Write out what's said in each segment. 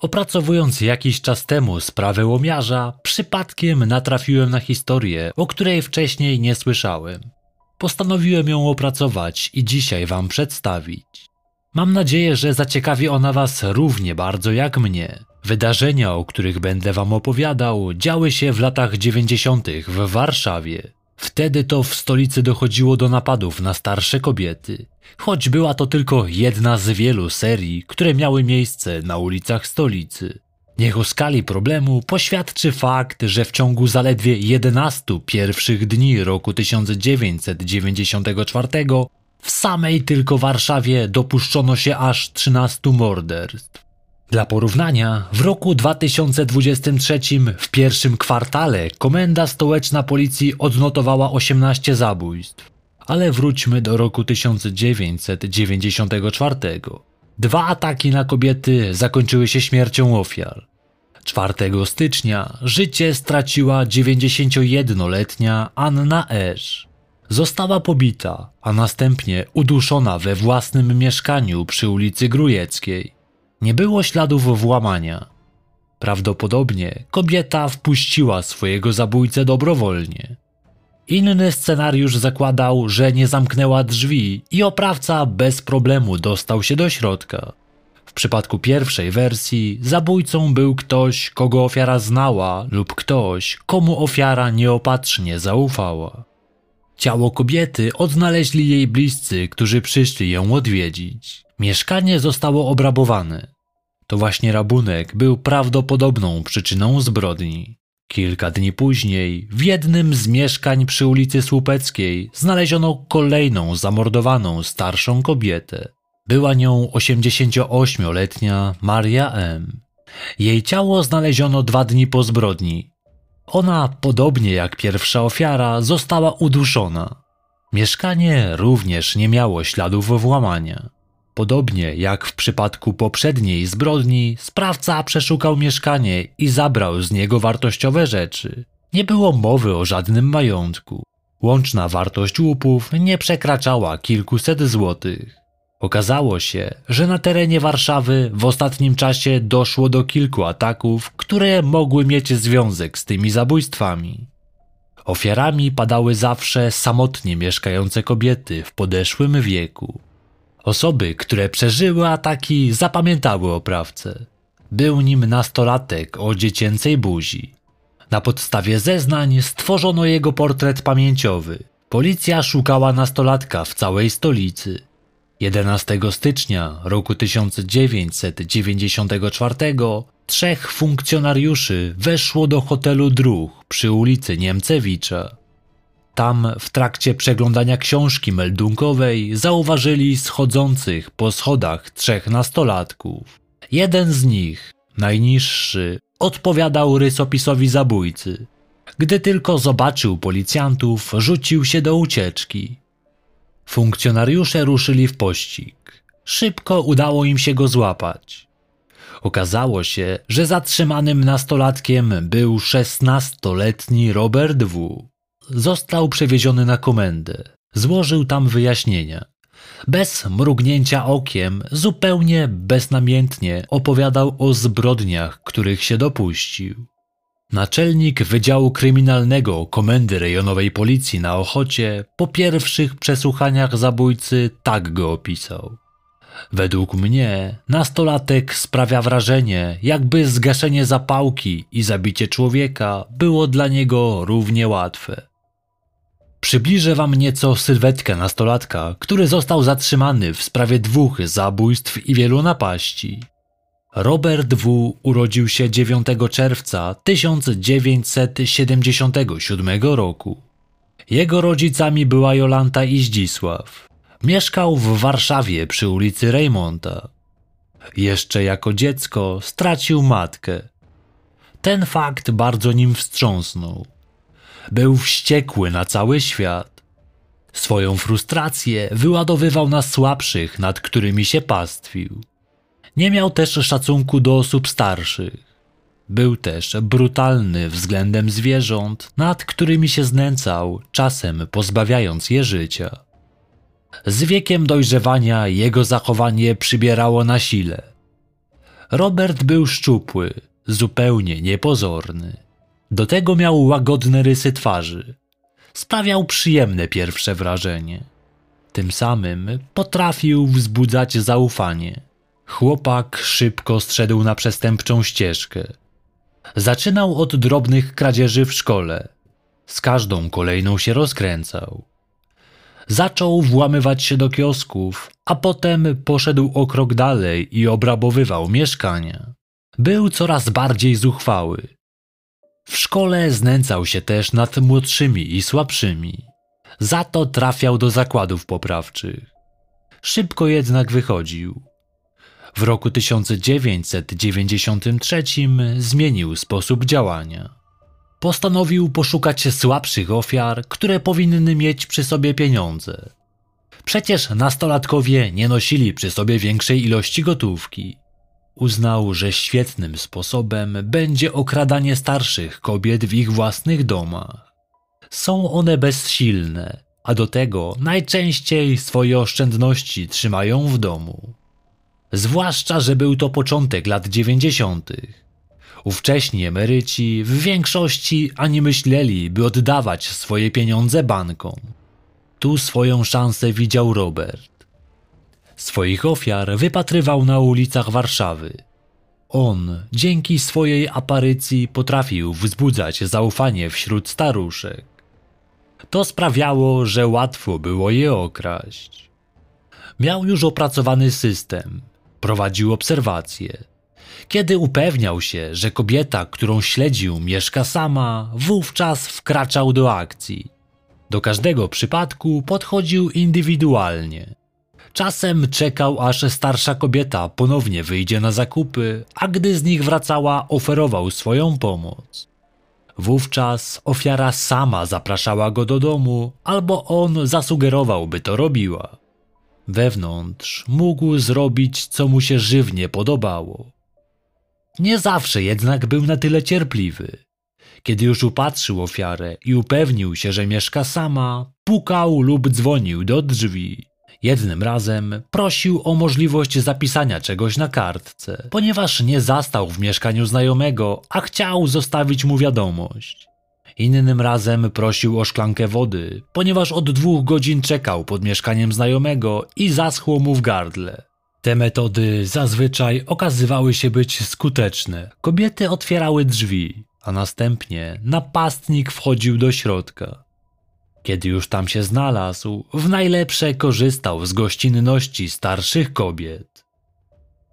Opracowując jakiś czas temu sprawę łomiarza, przypadkiem natrafiłem na historię, o której wcześniej nie słyszałem. Postanowiłem ją opracować i dzisiaj Wam przedstawić. Mam nadzieję, że zaciekawi ona Was równie bardzo jak mnie. Wydarzenia, o których będę Wam opowiadał, działy się w latach 90. w Warszawie. Wtedy to w stolicy dochodziło do napadów na starsze kobiety, choć była to tylko jedna z wielu serii, które miały miejsce na ulicach stolicy. Niech o skali problemu poświadczy fakt, że w ciągu zaledwie 11 pierwszych dni roku 1994 w samej tylko Warszawie dopuszczono się aż 13 morderstw. Dla porównania, w roku 2023 w pierwszym kwartale Komenda Stołeczna Policji odnotowała 18 zabójstw. Ale wróćmy do roku 1994. Dwa ataki na kobiety zakończyły się śmiercią ofiar. 4 stycznia życie straciła 91-letnia Anna Esz. Została pobita, a następnie uduszona we własnym mieszkaniu przy ulicy Grujeckiej. Nie było śladów włamania. Prawdopodobnie kobieta wpuściła swojego zabójcę dobrowolnie. Inny scenariusz zakładał, że nie zamknęła drzwi i oprawca bez problemu dostał się do środka. W przypadku pierwszej wersji zabójcą był ktoś, kogo ofiara znała lub ktoś, komu ofiara nieopatrznie zaufała. Ciało kobiety odnaleźli jej bliscy, którzy przyszli ją odwiedzić. Mieszkanie zostało obrabowane. To właśnie rabunek był prawdopodobną przyczyną zbrodni. Kilka dni później w jednym z mieszkań przy ulicy Słupeckiej znaleziono kolejną zamordowaną starszą kobietę. Była nią 88-letnia Maria M. Jej ciało znaleziono dwa dni po zbrodni. Ona, podobnie jak pierwsza ofiara, została uduszona. Mieszkanie również nie miało śladów włamania. Podobnie jak w przypadku poprzedniej zbrodni, sprawca przeszukał mieszkanie i zabrał z niego wartościowe rzeczy. Nie było mowy o żadnym majątku. Łączna wartość łupów nie przekraczała kilkuset złotych. Okazało się, że na terenie Warszawy w ostatnim czasie doszło do kilku ataków, które mogły mieć związek z tymi zabójstwami. Ofiarami padały zawsze samotnie mieszkające kobiety w podeszłym wieku. Osoby, które przeżyły ataki, zapamiętały oprawcę. Był nim nastolatek o dziecięcej buzi. Na podstawie zeznań stworzono jego portret pamięciowy. Policja szukała nastolatka w całej stolicy. 11 stycznia roku 1994 trzech funkcjonariuszy weszło do hotelu Druch przy ulicy Niemcewicza. Tam w trakcie przeglądania książki meldunkowej zauważyli schodzących po schodach trzech nastolatków. Jeden z nich, najniższy, odpowiadał rysopisowi zabójcy. Gdy tylko zobaczył policjantów, rzucił się do ucieczki. Funkcjonariusze ruszyli w pościg. Szybko udało im się go złapać. Okazało się, że zatrzymanym nastolatkiem był szesnastoletni Robert W został przewieziony na komendę. Złożył tam wyjaśnienia. Bez mrugnięcia okiem, zupełnie beznamiętnie opowiadał o zbrodniach, których się dopuścił. Naczelnik Wydziału Kryminalnego Komendy Rejonowej Policji na Ochocie po pierwszych przesłuchaniach zabójcy tak go opisał. Według mnie nastolatek sprawia wrażenie, jakby zgaszenie zapałki i zabicie człowieka było dla niego równie łatwe. Przybliżę wam nieco sylwetkę nastolatka, który został zatrzymany w sprawie dwóch zabójstw i wielu napaści. Robert W. urodził się 9 czerwca 1977 roku. Jego rodzicami była Jolanta i Zdzisław. Mieszkał w Warszawie przy ulicy Reymonta. Jeszcze jako dziecko stracił matkę. Ten fakt bardzo nim wstrząsnął. Był wściekły na cały świat. Swoją frustrację wyładowywał na słabszych, nad którymi się pastwił. Nie miał też szacunku do osób starszych. Był też brutalny względem zwierząt, nad którymi się znęcał, czasem pozbawiając je życia. Z wiekiem dojrzewania jego zachowanie przybierało na sile. Robert był szczupły, zupełnie niepozorny. Do tego miał łagodne rysy twarzy. Sprawiał przyjemne pierwsze wrażenie. Tym samym potrafił wzbudzać zaufanie. Chłopak szybko zszedł na przestępczą ścieżkę. Zaczynał od drobnych kradzieży w szkole. Z każdą kolejną się rozkręcał. Zaczął włamywać się do kiosków, a potem poszedł o krok dalej i obrabowywał mieszkania. Był coraz bardziej zuchwały. W szkole znęcał się też nad młodszymi i słabszymi. Za to trafiał do zakładów poprawczych. Szybko jednak wychodził. W roku 1993 zmienił sposób działania. Postanowił poszukać słabszych ofiar, które powinny mieć przy sobie pieniądze. Przecież nastolatkowie nie nosili przy sobie większej ilości gotówki. Uznał, że świetnym sposobem będzie okradanie starszych kobiet w ich własnych domach. Są one bezsilne, a do tego najczęściej swoje oszczędności trzymają w domu. Zwłaszcza, że był to początek lat dziewięćdziesiątych. Ówcześni emeryci w większości ani myśleli, by oddawać swoje pieniądze bankom. Tu swoją szansę widział Robert. Swoich ofiar wypatrywał na ulicach Warszawy. On, dzięki swojej aparycji, potrafił wzbudzać zaufanie wśród staruszek. To sprawiało, że łatwo było je okraść. Miał już opracowany system, prowadził obserwacje. Kiedy upewniał się, że kobieta, którą śledził, mieszka sama, wówczas wkraczał do akcji. Do każdego przypadku podchodził indywidualnie. Czasem czekał, aż starsza kobieta ponownie wyjdzie na zakupy, a gdy z nich wracała, oferował swoją pomoc. Wówczas ofiara sama zapraszała go do domu, albo on zasugerował, by to robiła. Wewnątrz mógł zrobić, co mu się żywnie podobało. Nie zawsze jednak był na tyle cierpliwy. Kiedy już upatrzył ofiarę i upewnił się, że mieszka sama, pukał lub dzwonił do drzwi. Jednym razem prosił o możliwość zapisania czegoś na kartce, ponieważ nie zastał w mieszkaniu znajomego, a chciał zostawić mu wiadomość. Innym razem prosił o szklankę wody, ponieważ od dwóch godzin czekał pod mieszkaniem znajomego i zaschło mu w gardle. Te metody zazwyczaj okazywały się być skuteczne. Kobiety otwierały drzwi, a następnie napastnik wchodził do środka. Kiedy już tam się znalazł, w najlepsze korzystał z gościnności starszych kobiet.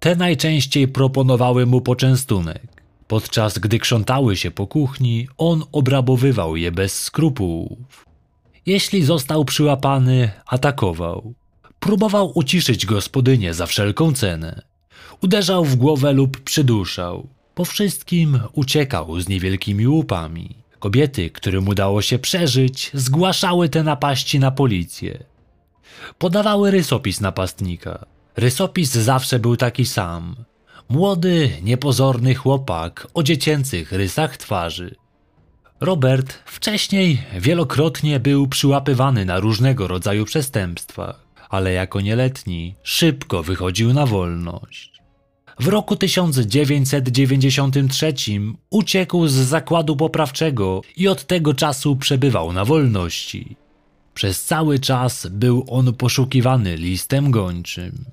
Te najczęściej proponowały mu poczęstunek. Podczas gdy krzątały się po kuchni, on obrabowywał je bez skrupułów. Jeśli został przyłapany, atakował. Próbował uciszyć gospodynię za wszelką cenę. Uderzał w głowę lub przyduszał. Po wszystkim uciekał z niewielkimi łupami. Kobiety, którym udało się przeżyć, zgłaszały te napaści na policję. Podawały rysopis napastnika. Rysopis zawsze był taki sam. Młody, niepozorny chłopak o dziecięcych rysach twarzy. Robert wcześniej wielokrotnie był przyłapywany na różnego rodzaju przestępstwach ale jako nieletni szybko wychodził na wolność. W roku 1993 uciekł z zakładu poprawczego i od tego czasu przebywał na wolności. Przez cały czas był on poszukiwany listem gończym.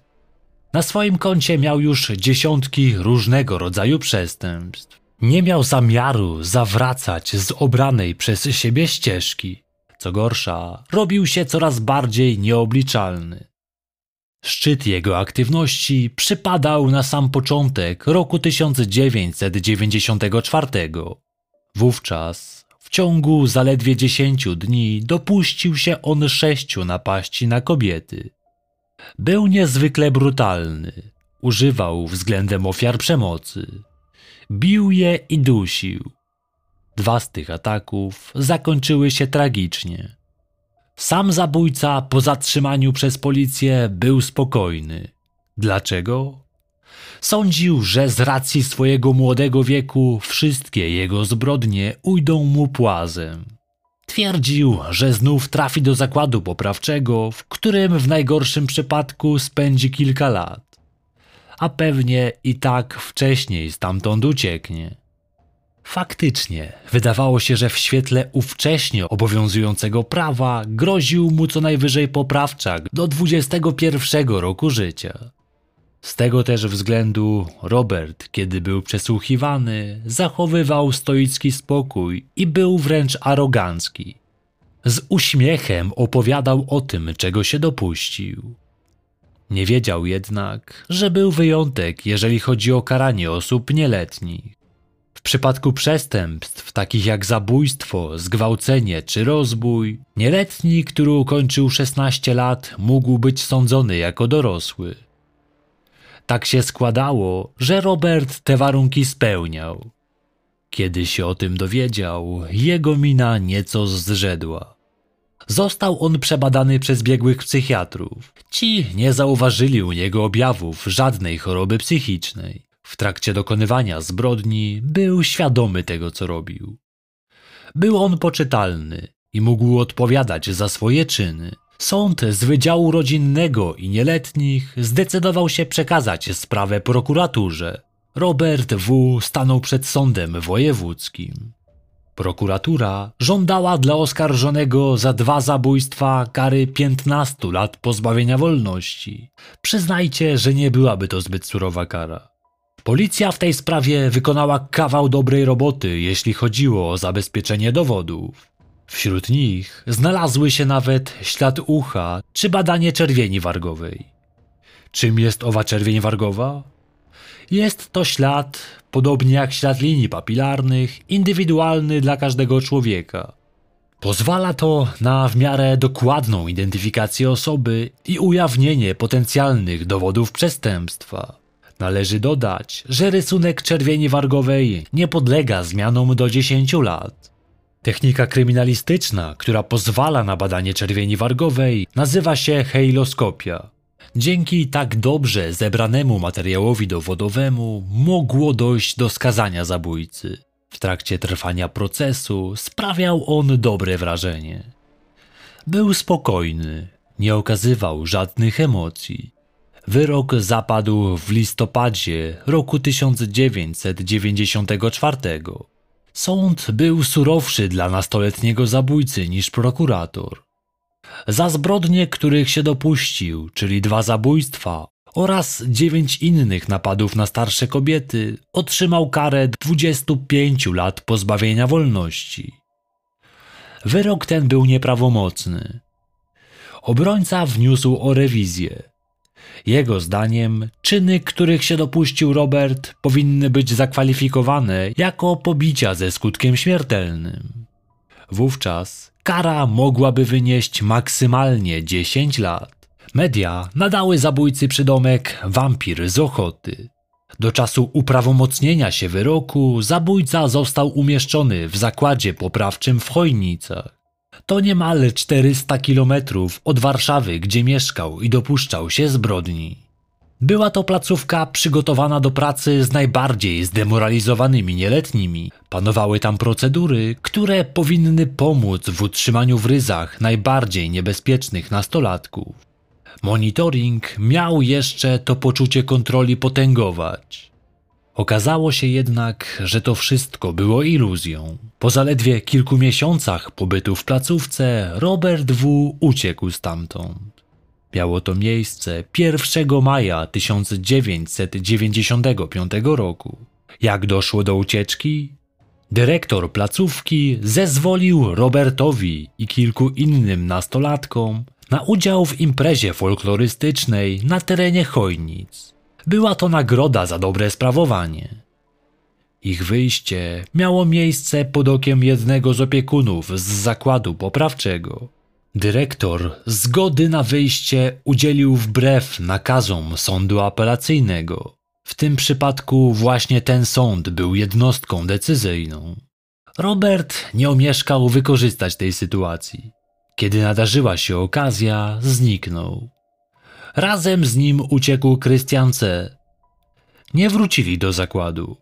Na swoim koncie miał już dziesiątki różnego rodzaju przestępstw. Nie miał zamiaru zawracać z obranej przez siebie ścieżki. Co gorsza, robił się coraz bardziej nieobliczalny. Szczyt jego aktywności przypadał na sam początek roku 1994. Wówczas, w ciągu zaledwie 10 dni, dopuścił się on sześciu napaści na kobiety. Był niezwykle brutalny, używał względem ofiar przemocy. Bił je i dusił, Dwa z tych ataków zakończyły się tragicznie. Sam zabójca po zatrzymaniu przez policję był spokojny. Dlaczego? Sądził, że z racji swojego młodego wieku wszystkie jego zbrodnie ujdą mu płazem. Twierdził, że znów trafi do zakładu poprawczego, w którym w najgorszym przypadku spędzi kilka lat. a pewnie i tak wcześniej stamtąd ucieknie. Faktycznie, wydawało się, że w świetle ówcześnie obowiązującego prawa groził mu co najwyżej poprawczak do 21 roku życia. Z tego też względu Robert, kiedy był przesłuchiwany, zachowywał stoicki spokój i był wręcz arogancki. Z uśmiechem opowiadał o tym, czego się dopuścił. Nie wiedział jednak, że był wyjątek, jeżeli chodzi o karanie osób nieletnich. Przypadku przestępstw takich jak zabójstwo, zgwałcenie czy rozbój, nieletni, który ukończył 16 lat, mógł być sądzony jako dorosły. Tak się składało, że Robert te warunki spełniał. Kiedy się o tym dowiedział, jego mina nieco zrzedła. Został on przebadany przez biegłych psychiatrów. Ci nie zauważyli u niego objawów żadnej choroby psychicznej. W trakcie dokonywania zbrodni był świadomy tego, co robił. Był on poczytalny i mógł odpowiadać za swoje czyny. Sąd z Wydziału Rodzinnego i Nieletnich zdecydował się przekazać sprawę prokuraturze. Robert W. stanął przed sądem wojewódzkim. Prokuratura żądała dla oskarżonego za dwa zabójstwa kary 15 lat pozbawienia wolności. Przyznajcie, że nie byłaby to zbyt surowa kara. Policja w tej sprawie wykonała kawał dobrej roboty, jeśli chodziło o zabezpieczenie dowodów. Wśród nich znalazły się nawet ślad ucha czy badanie czerwieni wargowej. Czym jest owa czerwień wargowa? Jest to ślad, podobnie jak ślad linii papilarnych, indywidualny dla każdego człowieka. Pozwala to na w miarę dokładną identyfikację osoby i ujawnienie potencjalnych dowodów przestępstwa. Należy dodać, że rysunek czerwieni wargowej nie podlega zmianom do 10 lat. Technika kryminalistyczna, która pozwala na badanie czerwieni wargowej, nazywa się heiloskopia. Dzięki tak dobrze zebranemu materiałowi dowodowemu mogło dojść do skazania zabójcy. W trakcie trwania procesu sprawiał on dobre wrażenie. Był spokojny, nie okazywał żadnych emocji. Wyrok zapadł w listopadzie roku 1994. Sąd był surowszy dla nastoletniego zabójcy niż prokurator. Za zbrodnie, których się dopuścił, czyli dwa zabójstwa oraz dziewięć innych napadów na starsze kobiety, otrzymał karę 25 lat pozbawienia wolności. Wyrok ten był nieprawomocny. Obrońca wniósł o rewizję. Jego zdaniem czyny, których się dopuścił Robert, powinny być zakwalifikowane jako pobicia ze skutkiem śmiertelnym. Wówczas kara mogłaby wynieść maksymalnie 10 lat. Media nadały zabójcy przydomek wampir z ochoty. Do czasu uprawomocnienia się wyroku zabójca został umieszczony w zakładzie poprawczym w Chojnicach. To niemal 400 kilometrów od Warszawy, gdzie mieszkał i dopuszczał się zbrodni. Była to placówka przygotowana do pracy z najbardziej zdemoralizowanymi nieletnimi. Panowały tam procedury, które powinny pomóc w utrzymaniu w ryzach najbardziej niebezpiecznych nastolatków. Monitoring miał jeszcze to poczucie kontroli potęgować. Okazało się jednak, że to wszystko było iluzją. Po zaledwie kilku miesiącach pobytu w placówce, Robert W. uciekł stamtąd. Miało to miejsce 1 maja 1995 roku. Jak doszło do ucieczki? Dyrektor placówki zezwolił Robertowi i kilku innym nastolatkom na udział w imprezie folklorystycznej na terenie Chojnic. Była to nagroda za dobre sprawowanie. Ich wyjście miało miejsce pod okiem jednego z opiekunów z zakładu poprawczego. Dyrektor zgody na wyjście udzielił wbrew nakazom sądu apelacyjnego. W tym przypadku właśnie ten sąd był jednostką decyzyjną. Robert nie omieszkał wykorzystać tej sytuacji. Kiedy nadarzyła się okazja, zniknął. Razem z nim uciekł Krystian C. Nie wrócili do zakładu.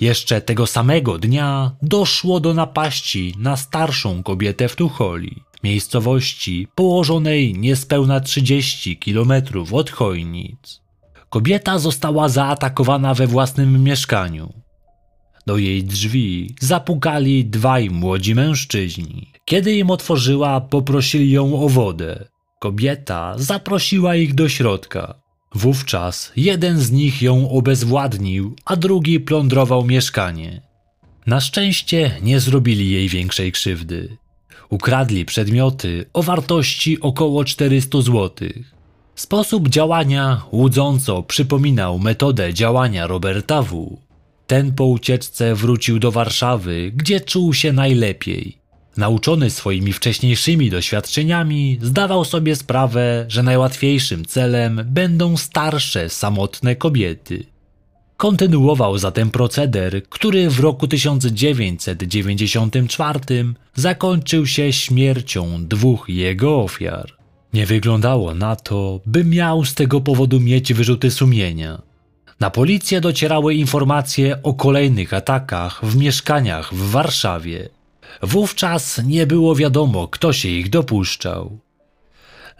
Jeszcze tego samego dnia doszło do napaści na starszą kobietę w Tucholi, miejscowości położonej niespełna 30 kilometrów od Chojnic. Kobieta została zaatakowana we własnym mieszkaniu. Do jej drzwi zapukali dwaj młodzi mężczyźni. Kiedy im otworzyła, poprosili ją o wodę. Kobieta zaprosiła ich do środka. Wówczas jeden z nich ją obezwładnił, a drugi plądrował mieszkanie. Na szczęście nie zrobili jej większej krzywdy. Ukradli przedmioty o wartości około 400 zł. Sposób działania łudząco przypominał metodę działania Roberta W. Ten po ucieczce wrócił do Warszawy, gdzie czuł się najlepiej. Nauczony swoimi wcześniejszymi doświadczeniami, zdawał sobie sprawę, że najłatwiejszym celem będą starsze, samotne kobiety. Kontynuował zatem proceder, który w roku 1994 zakończył się śmiercią dwóch jego ofiar. Nie wyglądało na to, by miał z tego powodu mieć wyrzuty sumienia. Na policję docierały informacje o kolejnych atakach w mieszkaniach w Warszawie. Wówczas nie było wiadomo, kto się ich dopuszczał.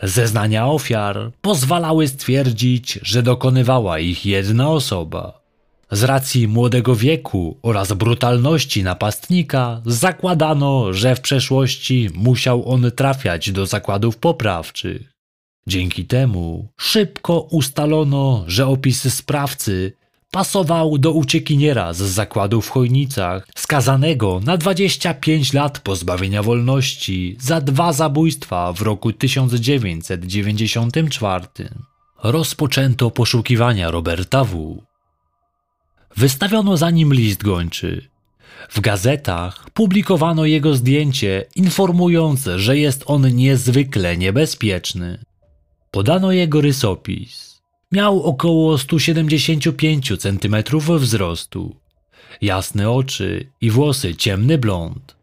Zeznania ofiar pozwalały stwierdzić, że dokonywała ich jedna osoba. Z racji młodego wieku oraz brutalności napastnika zakładano, że w przeszłości musiał on trafiać do zakładów poprawczych. Dzięki temu szybko ustalono, że opis sprawcy pasował do uciekiniera z zakładu w Chojnicach, skazanego na 25 lat pozbawienia wolności za dwa zabójstwa w roku 1994. Rozpoczęto poszukiwania Roberta W. Wystawiono za nim list gończy. W gazetach publikowano jego zdjęcie, informując, że jest on niezwykle niebezpieczny. Podano jego rysopis. Miał około 175 cm wzrostu, jasne oczy i włosy ciemny blond.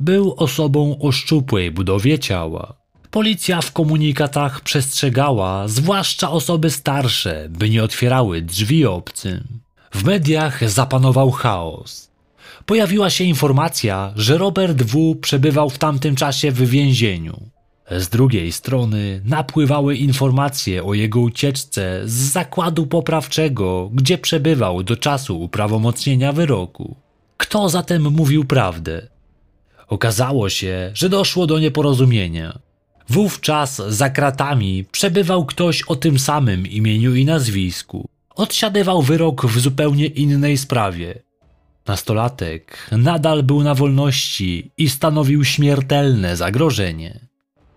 Był osobą o szczupłej budowie ciała. Policja w komunikatach przestrzegała, zwłaszcza osoby starsze, by nie otwierały drzwi obcym. W mediach zapanował chaos. Pojawiła się informacja, że Robert W. przebywał w tamtym czasie w więzieniu. Z drugiej strony napływały informacje o jego ucieczce z zakładu poprawczego, gdzie przebywał do czasu uprawomocnienia wyroku. Kto zatem mówił prawdę? Okazało się, że doszło do nieporozumienia. Wówczas za kratami przebywał ktoś o tym samym imieniu i nazwisku. Odsiadywał wyrok w zupełnie innej sprawie. Nastolatek nadal był na wolności i stanowił śmiertelne zagrożenie.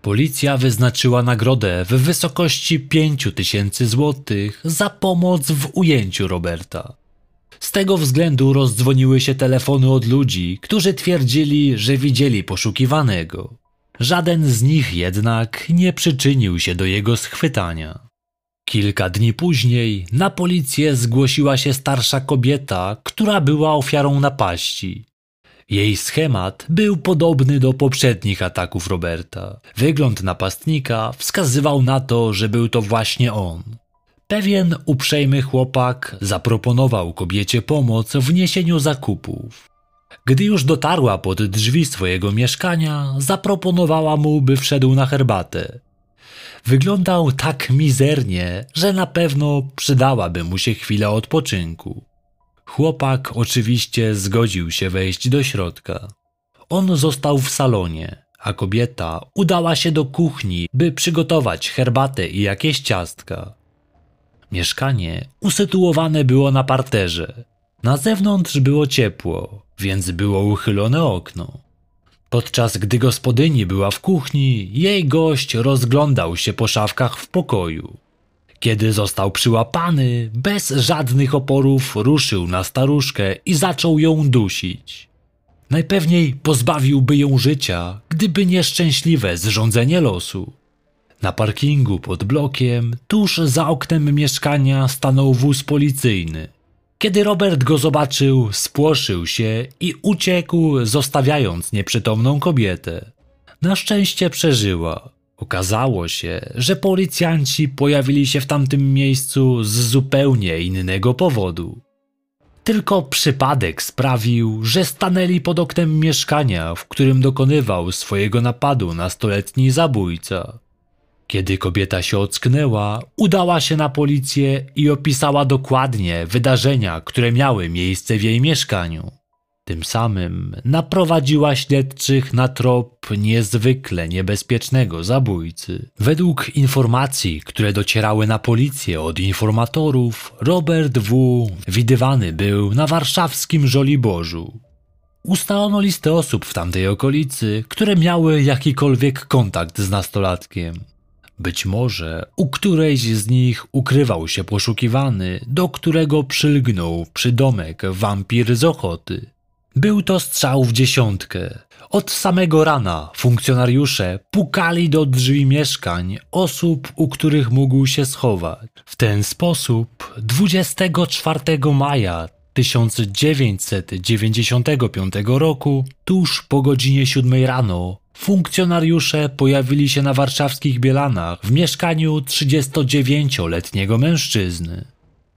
Policja wyznaczyła nagrodę w wysokości 5 tysięcy złotych za pomoc w ujęciu Roberta. Z tego względu rozdzwoniły się telefony od ludzi, którzy twierdzili, że widzieli poszukiwanego. Żaden z nich jednak nie przyczynił się do jego schwytania. Kilka dni później na policję zgłosiła się starsza kobieta, która była ofiarą napaści. Jej schemat był podobny do poprzednich ataków Roberta. Wygląd napastnika wskazywał na to, że był to właśnie on. Pewien uprzejmy chłopak zaproponował kobiecie pomoc w niesieniu zakupów. Gdy już dotarła pod drzwi swojego mieszkania, zaproponowała mu, by wszedł na herbatę. Wyglądał tak mizernie, że na pewno przydałaby mu się chwila odpoczynku. Chłopak oczywiście zgodził się wejść do środka. On został w salonie, a kobieta udała się do kuchni, by przygotować herbatę i jakieś ciastka. Mieszkanie usytuowane było na parterze. Na zewnątrz było ciepło, więc było uchylone okno. Podczas gdy gospodyni była w kuchni, jej gość rozglądał się po szafkach w pokoju. Kiedy został przyłapany, bez żadnych oporów ruszył na staruszkę i zaczął ją dusić. Najpewniej pozbawiłby ją życia, gdyby nieszczęśliwe zrządzenie losu. Na parkingu pod blokiem, tuż za oknem mieszkania, stanął wóz policyjny. Kiedy Robert go zobaczył, spłoszył się i uciekł, zostawiając nieprzytomną kobietę. Na szczęście przeżyła. Okazało się, że policjanci pojawili się w tamtym miejscu z zupełnie innego powodu. Tylko przypadek sprawił, że stanęli pod oknem mieszkania, w którym dokonywał swojego napadu nastoletni zabójca. Kiedy kobieta się ocknęła, udała się na policję i opisała dokładnie wydarzenia, które miały miejsce w jej mieszkaniu. Tym samym naprowadziła śledczych na trop niezwykle niebezpiecznego zabójcy. Według informacji, które docierały na policję od informatorów, Robert W. widywany był na warszawskim Żoliborzu. Ustalono listę osób w tamtej okolicy, które miały jakikolwiek kontakt z nastolatkiem. Być może u którejś z nich ukrywał się poszukiwany, do którego przylgnął przydomek wampir z ochoty. Był to strzał w dziesiątkę. Od samego rana funkcjonariusze pukali do drzwi mieszkań osób, u których mógł się schować. W ten sposób 24 maja 1995 roku, tuż po godzinie 7 rano, funkcjonariusze pojawili się na warszawskich Bielanach w mieszkaniu 39-letniego mężczyzny.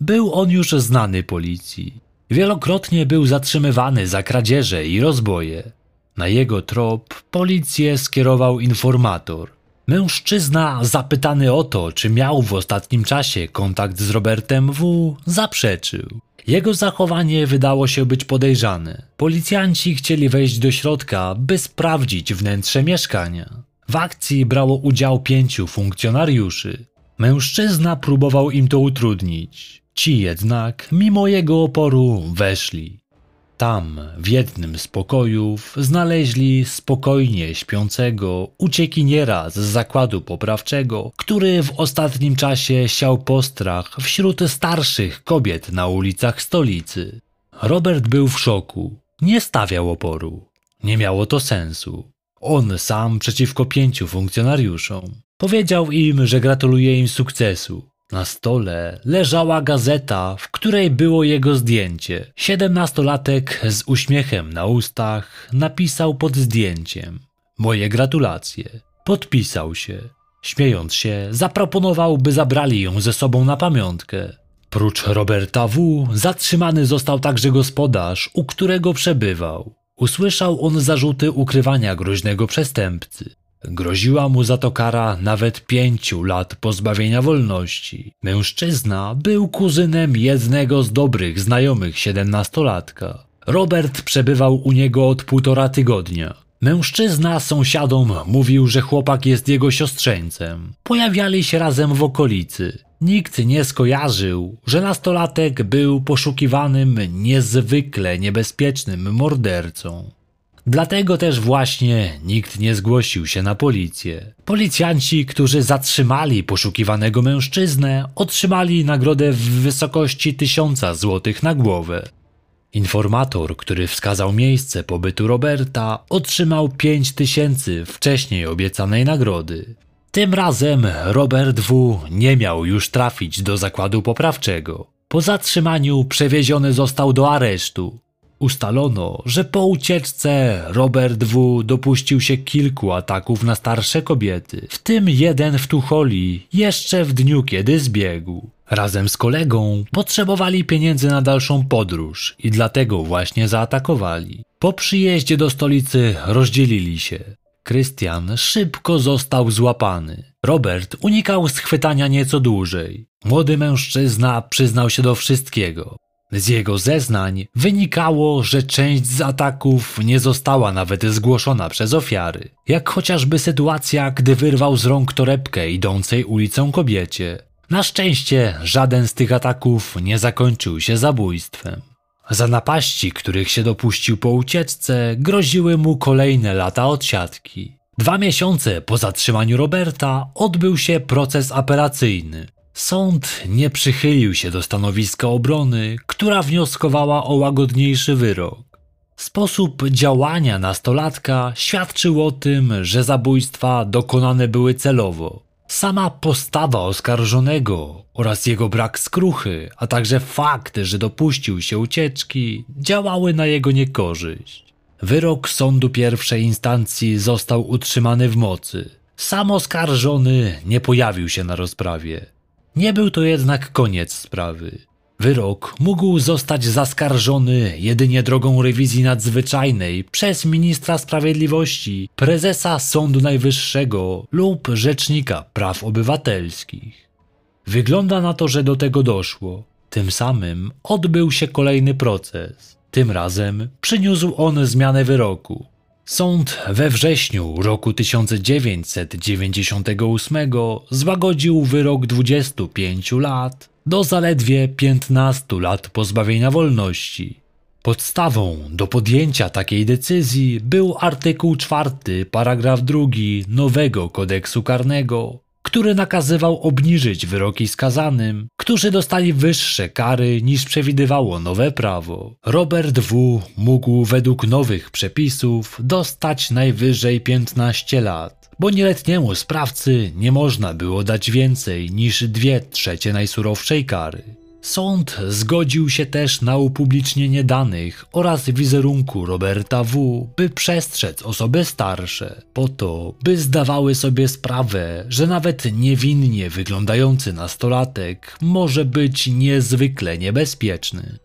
Był on już znany policji. Wielokrotnie był zatrzymywany za kradzieże i rozboje. Na jego trop policję skierował informator. Mężczyzna, zapytany o to, czy miał w ostatnim czasie kontakt z Robertem W., zaprzeczył. Jego zachowanie wydało się być podejrzane. Policjanci chcieli wejść do środka, by sprawdzić wnętrze mieszkania. W akcji brało udział pięciu funkcjonariuszy. Mężczyzna próbował im to utrudnić. Ci jednak, mimo jego oporu, weszli. Tam, w jednym z pokojów, znaleźli spokojnie śpiącego uciekiniera z zakładu poprawczego, który w ostatnim czasie siał postrach wśród starszych kobiet na ulicach stolicy. Robert był w szoku. Nie stawiał oporu. Nie miało to sensu. On sam przeciwko pięciu funkcjonariuszom. Powiedział im, że gratuluje im sukcesu, na stole leżała gazeta, w której było jego zdjęcie. Siedemnastolatek z uśmiechem na ustach napisał pod zdjęciem: Moje gratulacje. Podpisał się. Śmiejąc się, zaproponował, by zabrali ją ze sobą na pamiątkę. Prócz Roberta W. zatrzymany został także gospodarz, u którego przebywał. Usłyszał on zarzuty ukrywania groźnego przestępcy. Groziła mu za to kara nawet pięciu lat pozbawienia wolności. Mężczyzna był kuzynem jednego z dobrych znajomych siedemnastolatka. Robert przebywał u niego od półtora tygodnia. Mężczyzna sąsiadom mówił, że chłopak jest jego siostrzeńcem. Pojawiali się razem w okolicy. Nikt nie skojarzył, że nastolatek był poszukiwanym niezwykle niebezpiecznym mordercą. Dlatego też właśnie nikt nie zgłosił się na policję. Policjanci, którzy zatrzymali poszukiwanego mężczyznę, otrzymali nagrodę w wysokości tysiąca złotych na głowę. Informator, który wskazał miejsce pobytu Roberta, otrzymał pięć tysięcy wcześniej obiecanej nagrody. Tym razem Robert W. nie miał już trafić do zakładu poprawczego. Po zatrzymaniu przewieziony został do aresztu, Ustalono, że po ucieczce Robert W. dopuścił się kilku ataków na starsze kobiety, w tym jeden w Tucholi jeszcze w dniu, kiedy zbiegł. Razem z kolegą potrzebowali pieniędzy na dalszą podróż i dlatego właśnie zaatakowali. Po przyjeździe do stolicy rozdzielili się. Krystian szybko został złapany. Robert unikał schwytania nieco dłużej. Młody mężczyzna przyznał się do wszystkiego. Z jego zeznań wynikało, że część z ataków nie została nawet zgłoszona przez ofiary, jak chociażby sytuacja, gdy wyrwał z rąk torebkę idącej ulicą kobiecie. Na szczęście żaden z tych ataków nie zakończył się zabójstwem. Za napaści, których się dopuścił po ucieczce, groziły mu kolejne lata odsiadki. Dwa miesiące po zatrzymaniu Roberta odbył się proces apelacyjny, Sąd nie przychylił się do stanowiska obrony, która wnioskowała o łagodniejszy wyrok. Sposób działania nastolatka świadczył o tym, że zabójstwa dokonane były celowo. Sama postawa oskarżonego oraz jego brak skruchy, a także fakt, że dopuścił się ucieczki, działały na jego niekorzyść. Wyrok sądu pierwszej instancji został utrzymany w mocy. Sam oskarżony nie pojawił się na rozprawie. Nie był to jednak koniec sprawy. Wyrok mógł zostać zaskarżony jedynie drogą rewizji nadzwyczajnej przez ministra sprawiedliwości, prezesa Sądu Najwyższego lub Rzecznika Praw Obywatelskich. Wygląda na to, że do tego doszło. Tym samym odbył się kolejny proces. Tym razem przyniósł on zmianę wyroku. Sąd we wrześniu roku 1998 złagodził wyrok 25 lat do zaledwie 15 lat pozbawienia wolności. Podstawą do podjęcia takiej decyzji był artykuł 4, paragraf 2 nowego kodeksu karnego, który nakazywał obniżyć wyroki skazanym, którzy dostali wyższe kary niż przewidywało nowe prawo. Robert W. mógł według nowych przepisów dostać najwyżej 15 lat, bo nieletniemu sprawcy nie można było dać więcej niż dwie trzecie najsurowszej kary. Sąd zgodził się też na upublicznienie danych oraz wizerunku Roberta W., by przestrzec osoby starsze, po to, by zdawały sobie sprawę, że nawet niewinnie wyglądający nastolatek może być niezwykle niebezpieczny.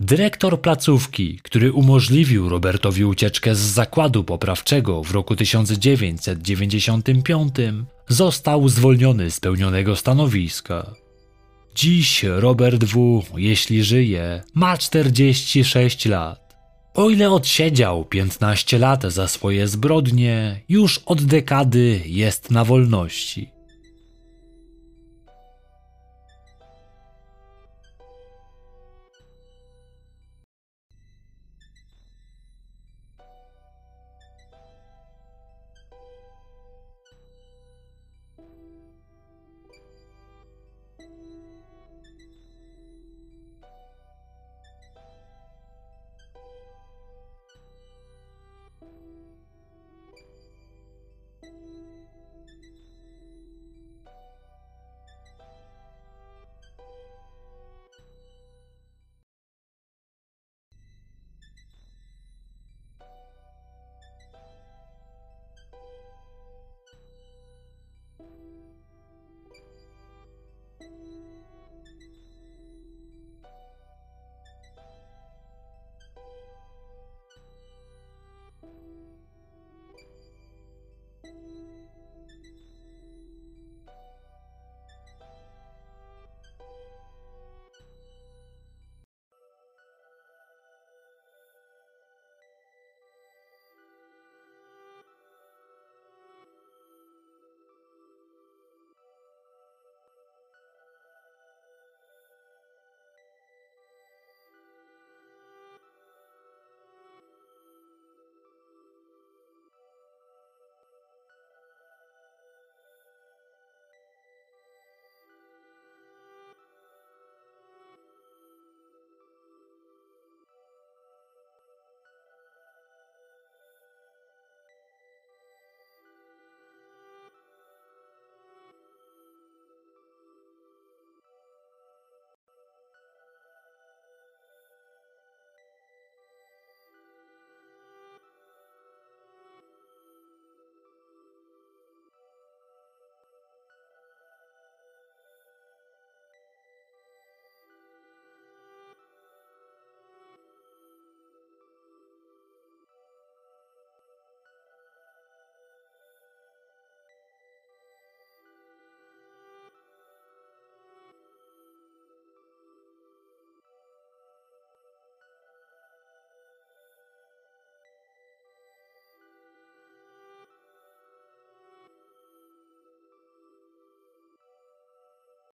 Dyrektor placówki, który umożliwił Robertowi ucieczkę z zakładu poprawczego w roku 1995, został zwolniony z pełnionego stanowiska. Dziś Robert W., jeśli żyje, ma 46 lat. O ile odsiedział 15 lat za swoje zbrodnie, już od dekady jest na wolności.